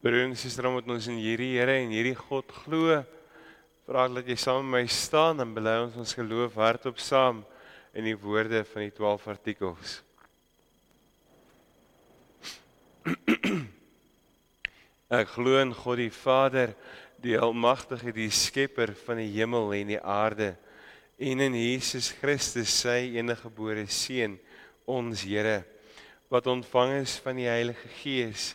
Broer en suster, omdat ons in hierdie Here en hierdie God glo, vra ek dat jy saam met my staan en bely ons ons geloof hardop saam in die woorde van die 12 artikels. Ek glo in God die Vader, die almagtige, die skepper van die hemel en die aarde, en in Jesus Christus, sy enige gebore seun, ons Here, wat ontvang is van die Heilige Gees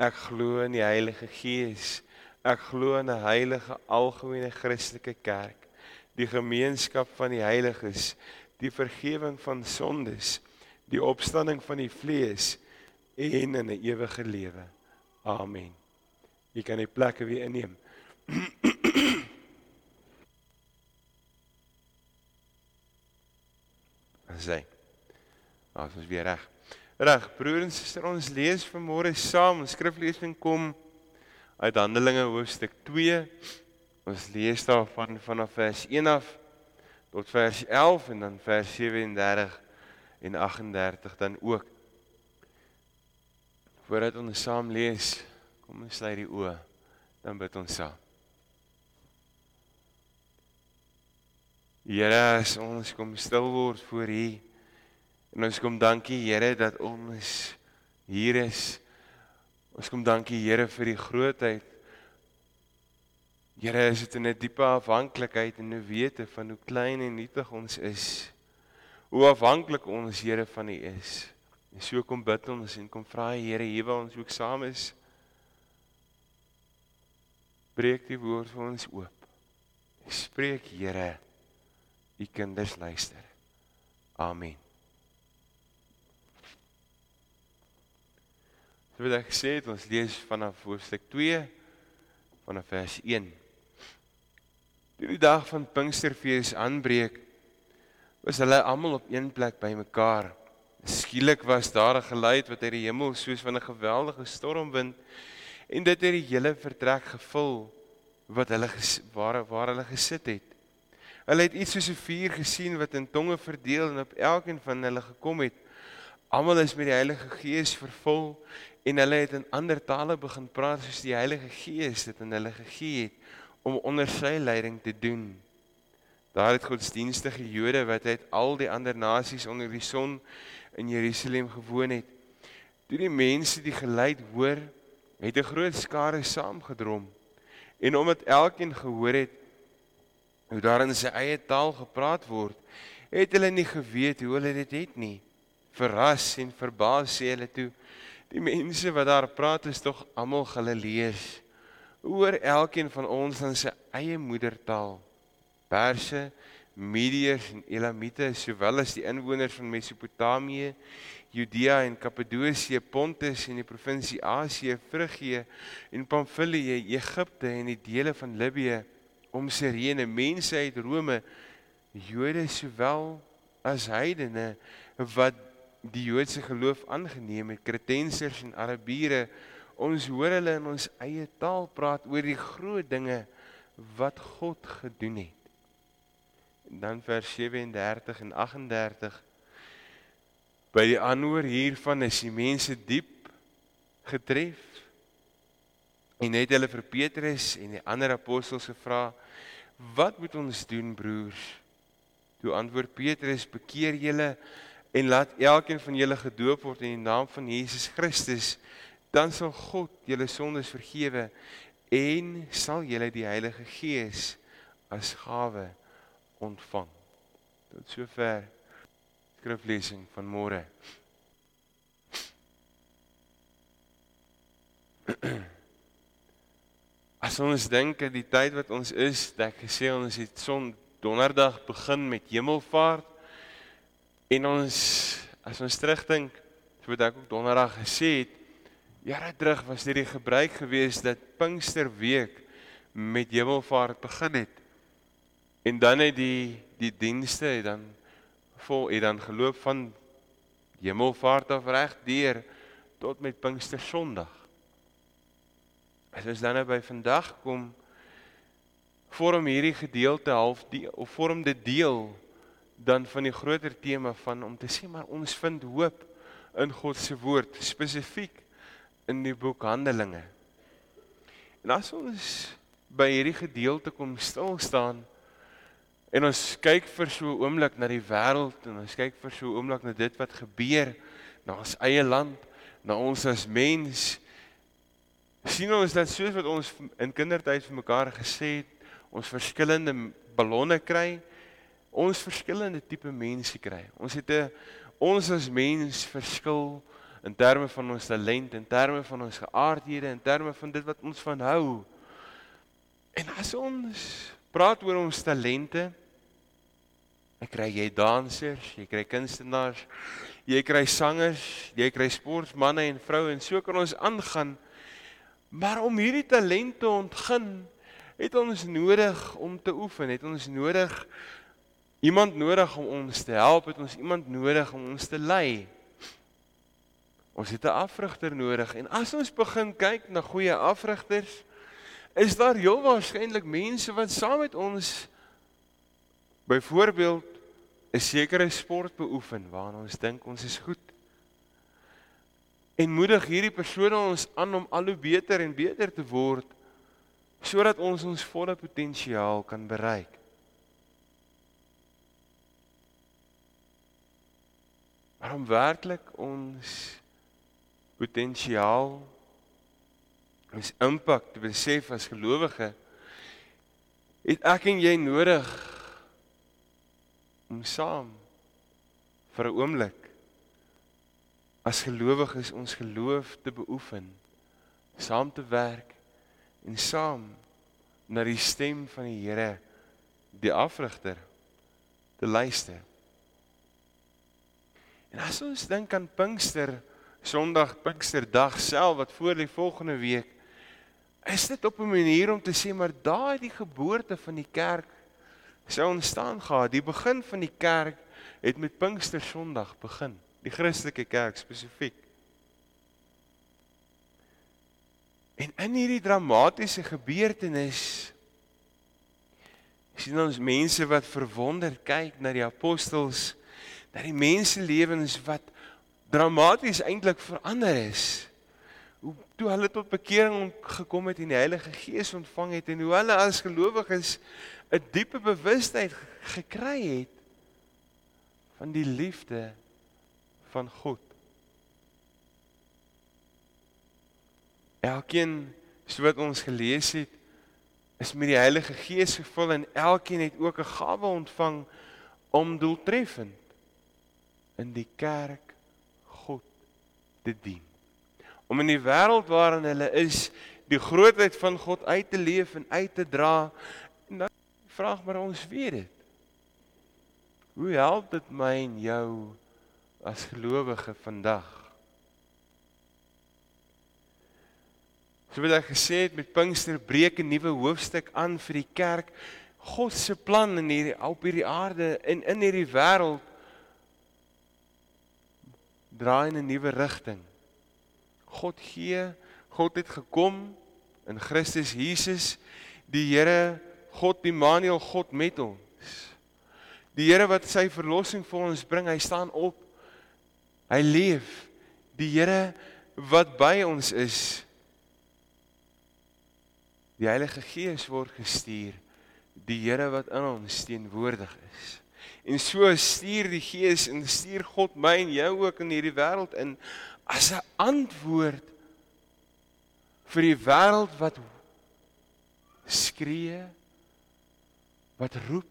Ek glo in die Heilige Gees. Ek glo in 'n heilige algemene Christelike kerk, die gemeenskap van die heiliges, die vergifnis van sondes, die opstanding van die vlees en in 'n ewige lewe. Amen. Jy kan die plekke weer inneem. Asai. Ons is weer reg. Reg, broer en suster, ons lees vanmôre saam. Ons skriflesing kom uit Handelinge hoofstuk 2. Ons lees daarvan vanaf vers 1 af tot vers 11 en dan vers 37 en 38 dan ook. Voordat ons saam lees, kom ons sluit die oë, dan bid ons saam. Here, as ons kom stil word voor U, En ons kom dankie Here dat ons hier is. Ons kom dankie Here vir die grootheid. Here, is dit 'n diepe afhanklikheid en 'n wete van hoe klein en nietig ons is. Hoe afhanklik ons Here van U is. En so kom bid ons en kom vra Here hier waar ons ook saam is. Breek die woord vir ons oop. Spreek Here. U kinders luister. Amen. So wat ek gesê het, ons lees vanaf hoofstuk 2 vanaf vers 1. Toe die dag van Pinksterfees aanbreek, was hulle almal op een plek bymekaar. Skielik was daar 'n geluid wat uit die hemel soos van 'n geweldige stormwind en dit het die hele vertrek gevul wat hulle waar waar hulle gesit het. Hulle het iets soos 'n vuur gesien wat in tonge verdeel en op elkeen van hulle gekom het. Almal is met die Heilige Gees vervul en hulle het in ander tale begin praat soos die Heilige Gees dit aan hulle gegee het om onder sy leiding te doen. Daar het godsdienstige Jode wat uit al die ander nasies onder die son in Jerusalem gewoon het. Toe die mense die geluid hoor, het 'n groot skare saamgedrom. En omdat elkeen gehoor het hoe daar in sy eie taal gepraat word, het hulle nie geweet hoe hulle dit het nie. Verras en verbaas sê hulle toe: Die mense wat daar praat is tog almal Galileërs. Oor elkeen van ons in sy eie moedertaal. Perse, Mediërs en Elamite, sowel as die inwoners van Mesopotamië, Judea en Kappadosie, Pontus en die provinsie Asië, Frigië en Pamfilië, Egipte en die dele van Libië om Sirene, mense uit Rome, Jode sowel as heidene wat die Joodse geloof aangeneem het, Kretensers en Arabiere, ons hoor hulle in ons eie taal praat oor die groot dinge wat God gedoen het. En dan vers 37 en 38 by die aanhoor hiervan is die mense diep getref en het hulle vir Petrus en die ander apostels gevra wat moet ons doen broers toe antwoord Petrus bekeer julle en laat elkeen van julle gedoop word in die naam van Jesus Christus, dan sal God julle sondes vergewe en sal julle die Heilige Gees as gawe ontvang. Tot sover skriflesing van môre. As ons dink aan die tyd wat ons is, dat ek gesê ons het son donderdag begin met hemelvaart En ons as ons terugdink, so wat ek ook donderdag gesê het, jare terug was dit die gebruik geweest dat Pinksterweek met Hemelvaart begin het. En dan het die die dienste het dan vol het dan geloop van Hemelvaart af reg deur tot met Pinkster Sondag. As ons dan nou by vandag kom vorm hierdie gedeelte half die of vorm dit deel dan van die groter tema van om te sê maar ons vind hoop in God se woord spesifiek in die boek Handelinge. En as ons by hierdie gedeelte kom stil staan en ons kyk vir so 'n oomblik na die wêreld en ons kyk vir so 'n oomblik na dit wat gebeur na ons eie land, na ons as mens sien ons dat soos wat ons in kindertyd vir mekaar gesê het, ons verskillende ballonne kry, ons verskillende tipe mense kry. Ons het 'n ons as mens verskil in terme van ons talent, in terme van ons geaardhede, in terme van dit wat ons van hou. En as ons praat oor ons talente, ek kry jy dansers, jy kry kunstenaars, jy kry sangers, jy kry sportmense en vroue en so kan ons aangaan. Maar om hierdie talente ontgin, het ons nodig om te oefen, het ons nodig iemand nodig om ons te help, het ons iemand nodig om ons te lei. Ons het 'n afrigter nodig en as ons begin kyk na goeie afrigters, is daar heel waarskynlik mense wat saam met ons byvoorbeeld 'n sekere sport beoefen waarna ons dink ons is goed. En moedig hierdie persone ons aan om al hoe beter en beter te word sodat ons ons volle potensiaal kan bereik. Maar om werklik ons potensiaal ons impak te besef as gelowige het ek en jy nodig om saam vir 'n oomblik as gelowiges ons geloof te beoefen saam te werk en saam na die stem van die Here die afrigter te luister En as ons dink aan Pinkster Sondag Pinksterdag self wat voor lê volgende week, is dit op 'n manier om te sê maar daai die geboorte van die kerk sou ontstaan gehad. Die begin van die kerk het met Pinkster Sondag begin, die Christelike kerk spesifiek. En in hierdie dramatiese gebeurtenis sien ons mense wat verwonderd kyk na die apostels dat die mense lewens wat dramaties eintlik verander is. Hoe toe hulle tot bekering gekom het en die Heilige Gees ontvang het en hoe hulle as gelowiges 'n diepe bewustheid gekry het van die liefde van God. Elkeen so wat ons gelees het is met die Heilige Gees gevul en elkeen het ook 'n gawe ontvang om doeltreffend in die kerk God te dien. Om in die wêreld waarin hulle is, die grootheid van God uit te leef en uit te dra. En dan vraag maar ons weet dit. Hoe help dit my en jou as gelowige vandag? So wat ek gesê het met Pinkster breek 'n nuwe hoofstuk aan vir die kerk. God se plan in hierdie op hierdie aarde en in hierdie wêreld draai in 'n nuwe rigting. God gee, God het gekom in Christus Jesus, die Here, God Immanuel, God met ons. Die Here wat sy verlossing vir ons bring, hy staan op. Hy leef. Die Here wat by ons is. Die Heilige Gees word gestuur. Die Here wat in ons teenwoordig is. En so stuur die Gees en stuur God my en jou ook in hierdie wêreld in as 'n antwoord vir die wêreld wat skree wat roep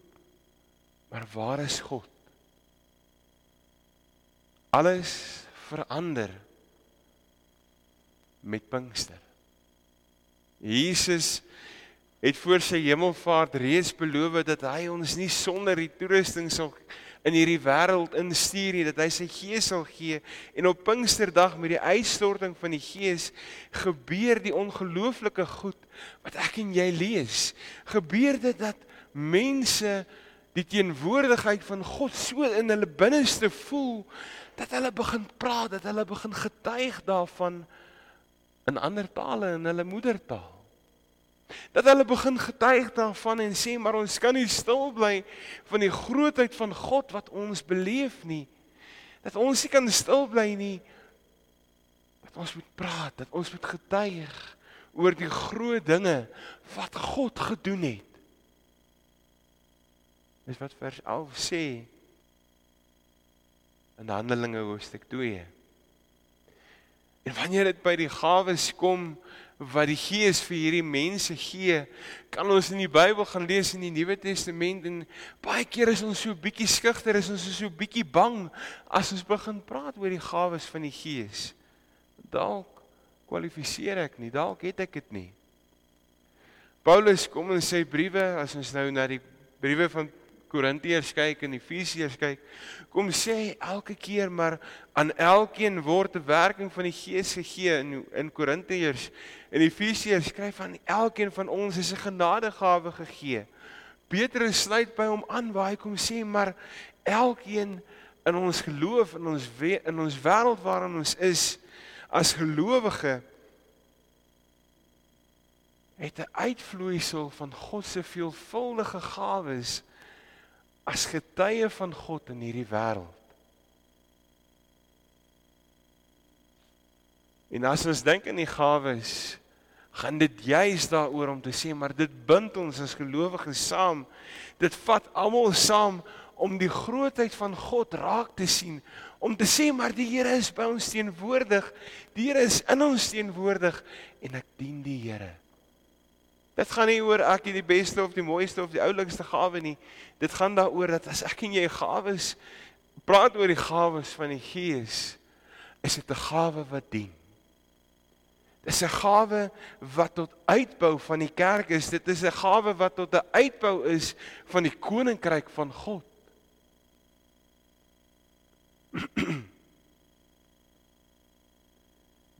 maar waar is God? Alles verander met Pinkster. Jesus het voor sy hemelvaart reeds beloof dat hy ons nie sonder die toerusting sal in hierdie wêreld instuur nie, dat hy sy gees sal gee en op Pinksterdag met die uitstorting van die gees gebeur die ongelooflike goed wat ek en jy lees. Gebeur dit dat mense die teenwoordigheid van God so in hulle binneste voel dat hulle begin praat, dat hulle begin getuig daarvan in ander tale in hulle moedertaal. Dat hulle begin getuig daarvan en sê maar ons kan nie stil bly van die grootheid van God wat ons beleef nie. Dat ons nie kan stil bly nie. Dat ons moet praat, dat ons moet getuig oor die groot dinge wat God gedoen het. Dis wat vers 11 sê in Handelinge hoofstuk 2. En wanneer dit by die gawes kom, wat die Gees vir hierdie mense gee, kan ons in die Bybel gaan lees in die Nuwe Testament en baie keer is ons so bietjie skugter, is ons so bietjie bang as ons begin praat oor die gawes van die Gees. Dalk kwalifiseer ek nie, dalk het ek dit nie. Paulus kom in sy briewe, as ons nou na die briewe van Korintiërs kyk en Efesiërs kyk, kom sê elke keer maar aan elkeen word 'n werking van die Gees gegee in in Korintiërs en Efesiërs skryf van elkeen van ons is 'n genadegawe gegee. Petrus sluit by hom aan waar hy kom sê maar elkeen in ons geloof in ons in ons wêreld waarin ons is as gelowige het 'n uitvloeisel van God se veelvuldige gawes as getuie van God in hierdie wêreld. En as ons dink aan die gawes, gaan dit juis daaroor om te sê maar dit bind ons as gelowiges saam. Dit vat almal saam om die grootheid van God raak te sien, om te sê maar die Here is by ons teenwoordig. Die Here is in ons teenwoordig en ek dien die Here. Dit gaan nie oor ek het die beste of die mooiste of die oulikste gawe nie. Dit gaan daaroor dat as ek en jy gawes praat oor die gawes van die Gees, is dit 'n gawe wat dien. Dis 'n gawe wat tot uitbou van die kerk is. Dit is 'n gawe wat tot 'n uitbou is van die koninkryk van God.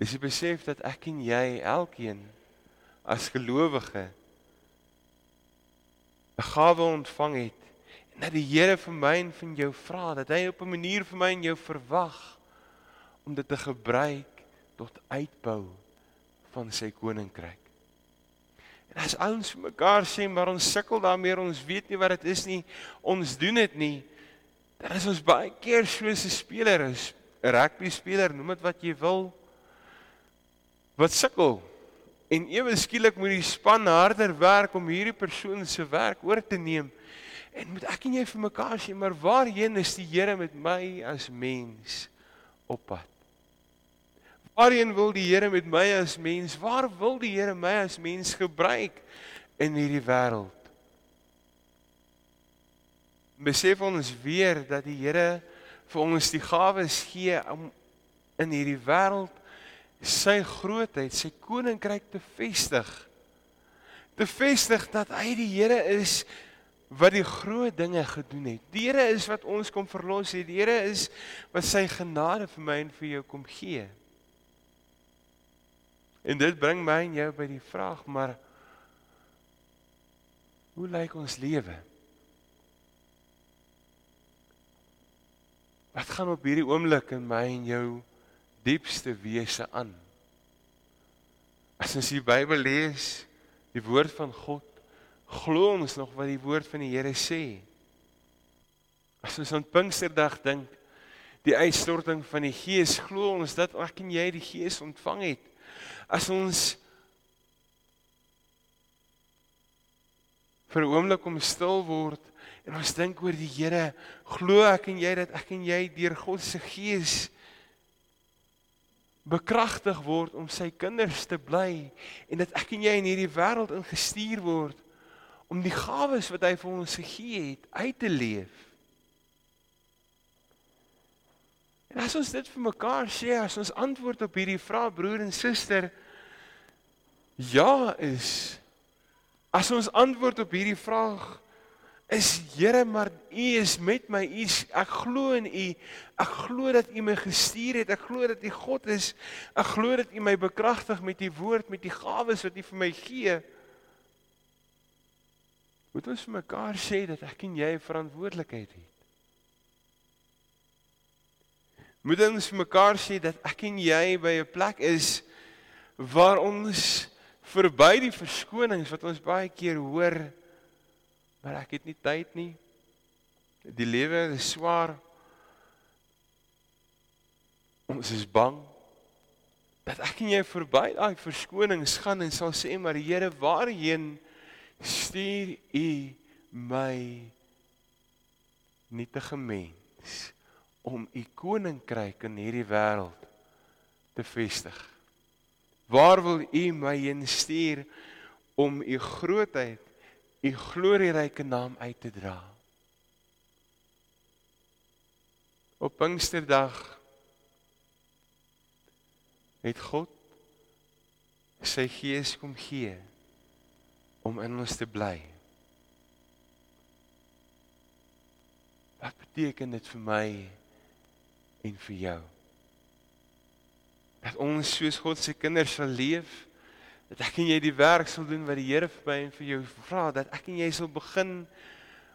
Dis besef dat ek en jy elkeen as gelowige 'n gawe ontvang het en dat die Here vir my en vir jou vra dat hy op 'n manier vir my en jou verwag om dit te gebruik tot uitbou van sy koninkryk. En as ons vir mekaar sê maar ons sukkel daarmee, ons weet nie wat dit is nie, ons doen dit nie, dan is ons baie keer soos 'n speler 'n rugby speler, noem dit wat jy wil, wat sukkel En ewe skielik moet die span harder werk om hierdie persoon se werk oor te neem. En moet ek en jy vir mekaar sê, maar waarheen is die Here met my as mens op pad? Waarheen wil die Here met my as mens? Waar wil die Here my as mens gebruik in hierdie wêreld? Besef ons weer dat die Here vir ons die gawes gee om in hierdie wêreld sy grootheid, sy koninkryk te vestig. Te vestig dat hy die Here is wat die groot dinge gedoen het. Die Here is wat ons kom verlos het. Die Here is wat sy genade vir my en vir jou kom gee. En dit bring my en jou by die vraag, maar hoe lyk ons lewe? Wat gaan op hierdie oomblik in my en jou diepste wese aan. As ons die Bybel lees, die woord van God, glo ons nog wat die woord van die Here sê. As ons aan Pinksterdag dink, die uitstorting van die Gees, glo ons dat ek en jy die Gees ontvang het. As ons vir 'n oomblik om stil word en ons dink oor die Here, glo ek en jy dat ek en jy deur God se Gees bekragtig word om sy kinders te bly en dat ek en jy in hierdie wêreld ingestuur word om die gawes wat hy vir ons gegee het uit te leef. En as ons dit vir mekaar sê, as ons antwoord op hierdie vraag broer en suster ja is as ons antwoord op hierdie vraag is Here, maar U is met my. U ek glo in U. Ek glo dat U my gestuur het. Ek glo dat U God is. Ek glo dat U my bekragtig met U woord, met die gawes wat U vir my gee. Moet ons vir mekaar sê dat ek en jy 'n verantwoordelikheid het. Moet ons vir mekaar sê dat ek en jy by 'n plek is waar ons verby die verskonings wat ons baie keer hoor maar ek het nie tyd nie. Die lewe is swaar. Ons is bang dat ek en jy verby daai verskonings gaan en sal sê maar Here, waarheen stuur U my nietige mens om U koninkryk in hierdie wêreld te vestig? Waar wil U my heen stuur om U grootheid u glorieryke naam uit te dra. Op Pinksterdag het God sy gees kom gee om in ons te bly. Wat beteken dit vir my en vir jou? Dat ons soos God se kinders sal leef dat ek en jy die werk sal doen wat die Here vir my en vir jou vra dat ek en jy sal begin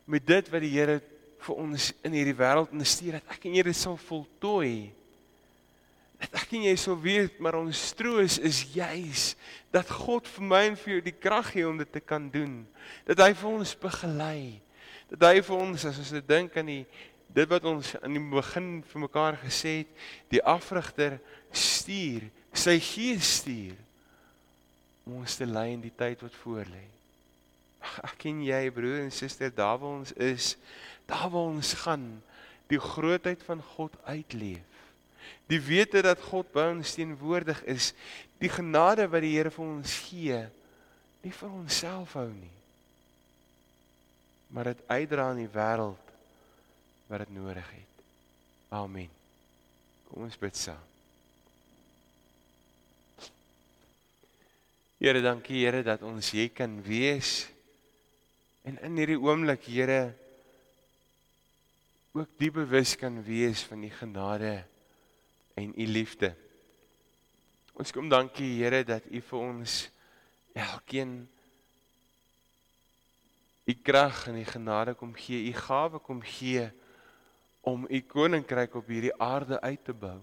met dit wat die Here vir ons in hierdie wêreld instuur dat ek en jy dit sal voltooi. Dat ek en jy sal weet maar ons troos is juis dat God vir my en vir jou die krag gee om dit te kan doen. Dat hy vir ons begelei. Dat hy vir ons as ons dink aan die dit wat ons aan die begin vir mekaar gesê het die afrigter stuur sy gees stuur om ons te lei in die tyd wat voorlê. Ek ken jy broer en suster, daar waar ons is, daar waar ons gaan, die grootheid van God uitleef. Die wete dat God by ons teenwoordig is, die genade wat die Here vir ons gee, nie vir onsself hou nie. Maar dit uitdra aan die wêreld wat dit nodig het. Amen. Kom ons bid saam. Here, dankie Here dat ons hier kan wees. En in hierdie oomblik, Here, ook die bewus kan wees van die genade en u liefde. Ons kom dankie Here dat u vir ons elkeen u krag en u genade kom gee, u gawe kom gee om u koninkryk op hierdie aarde uit te bou.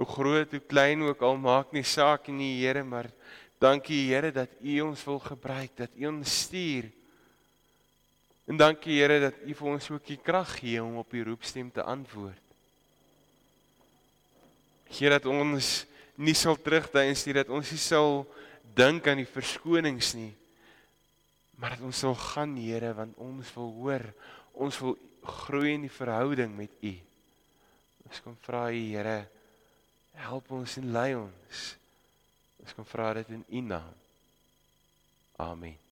Hoe groot hoe klein ook al maak nie saak nie, Here, maar dankie Here dat U ons wil gebruik, dat U ons stuur. En dankie Here dat U vir ons ook die krag gee om op U roepstem te antwoord. Here dat ons nie sal terugduins nie, dat ons nie sal dink aan die verskonings nie. Maar dat ons sal gaan, Here, want ons wil hoor, ons wil groei in die verhouding met U. Ons kom vra U, Here, Help ons en lei ons. Ons kan vra dit in U naam. Amen.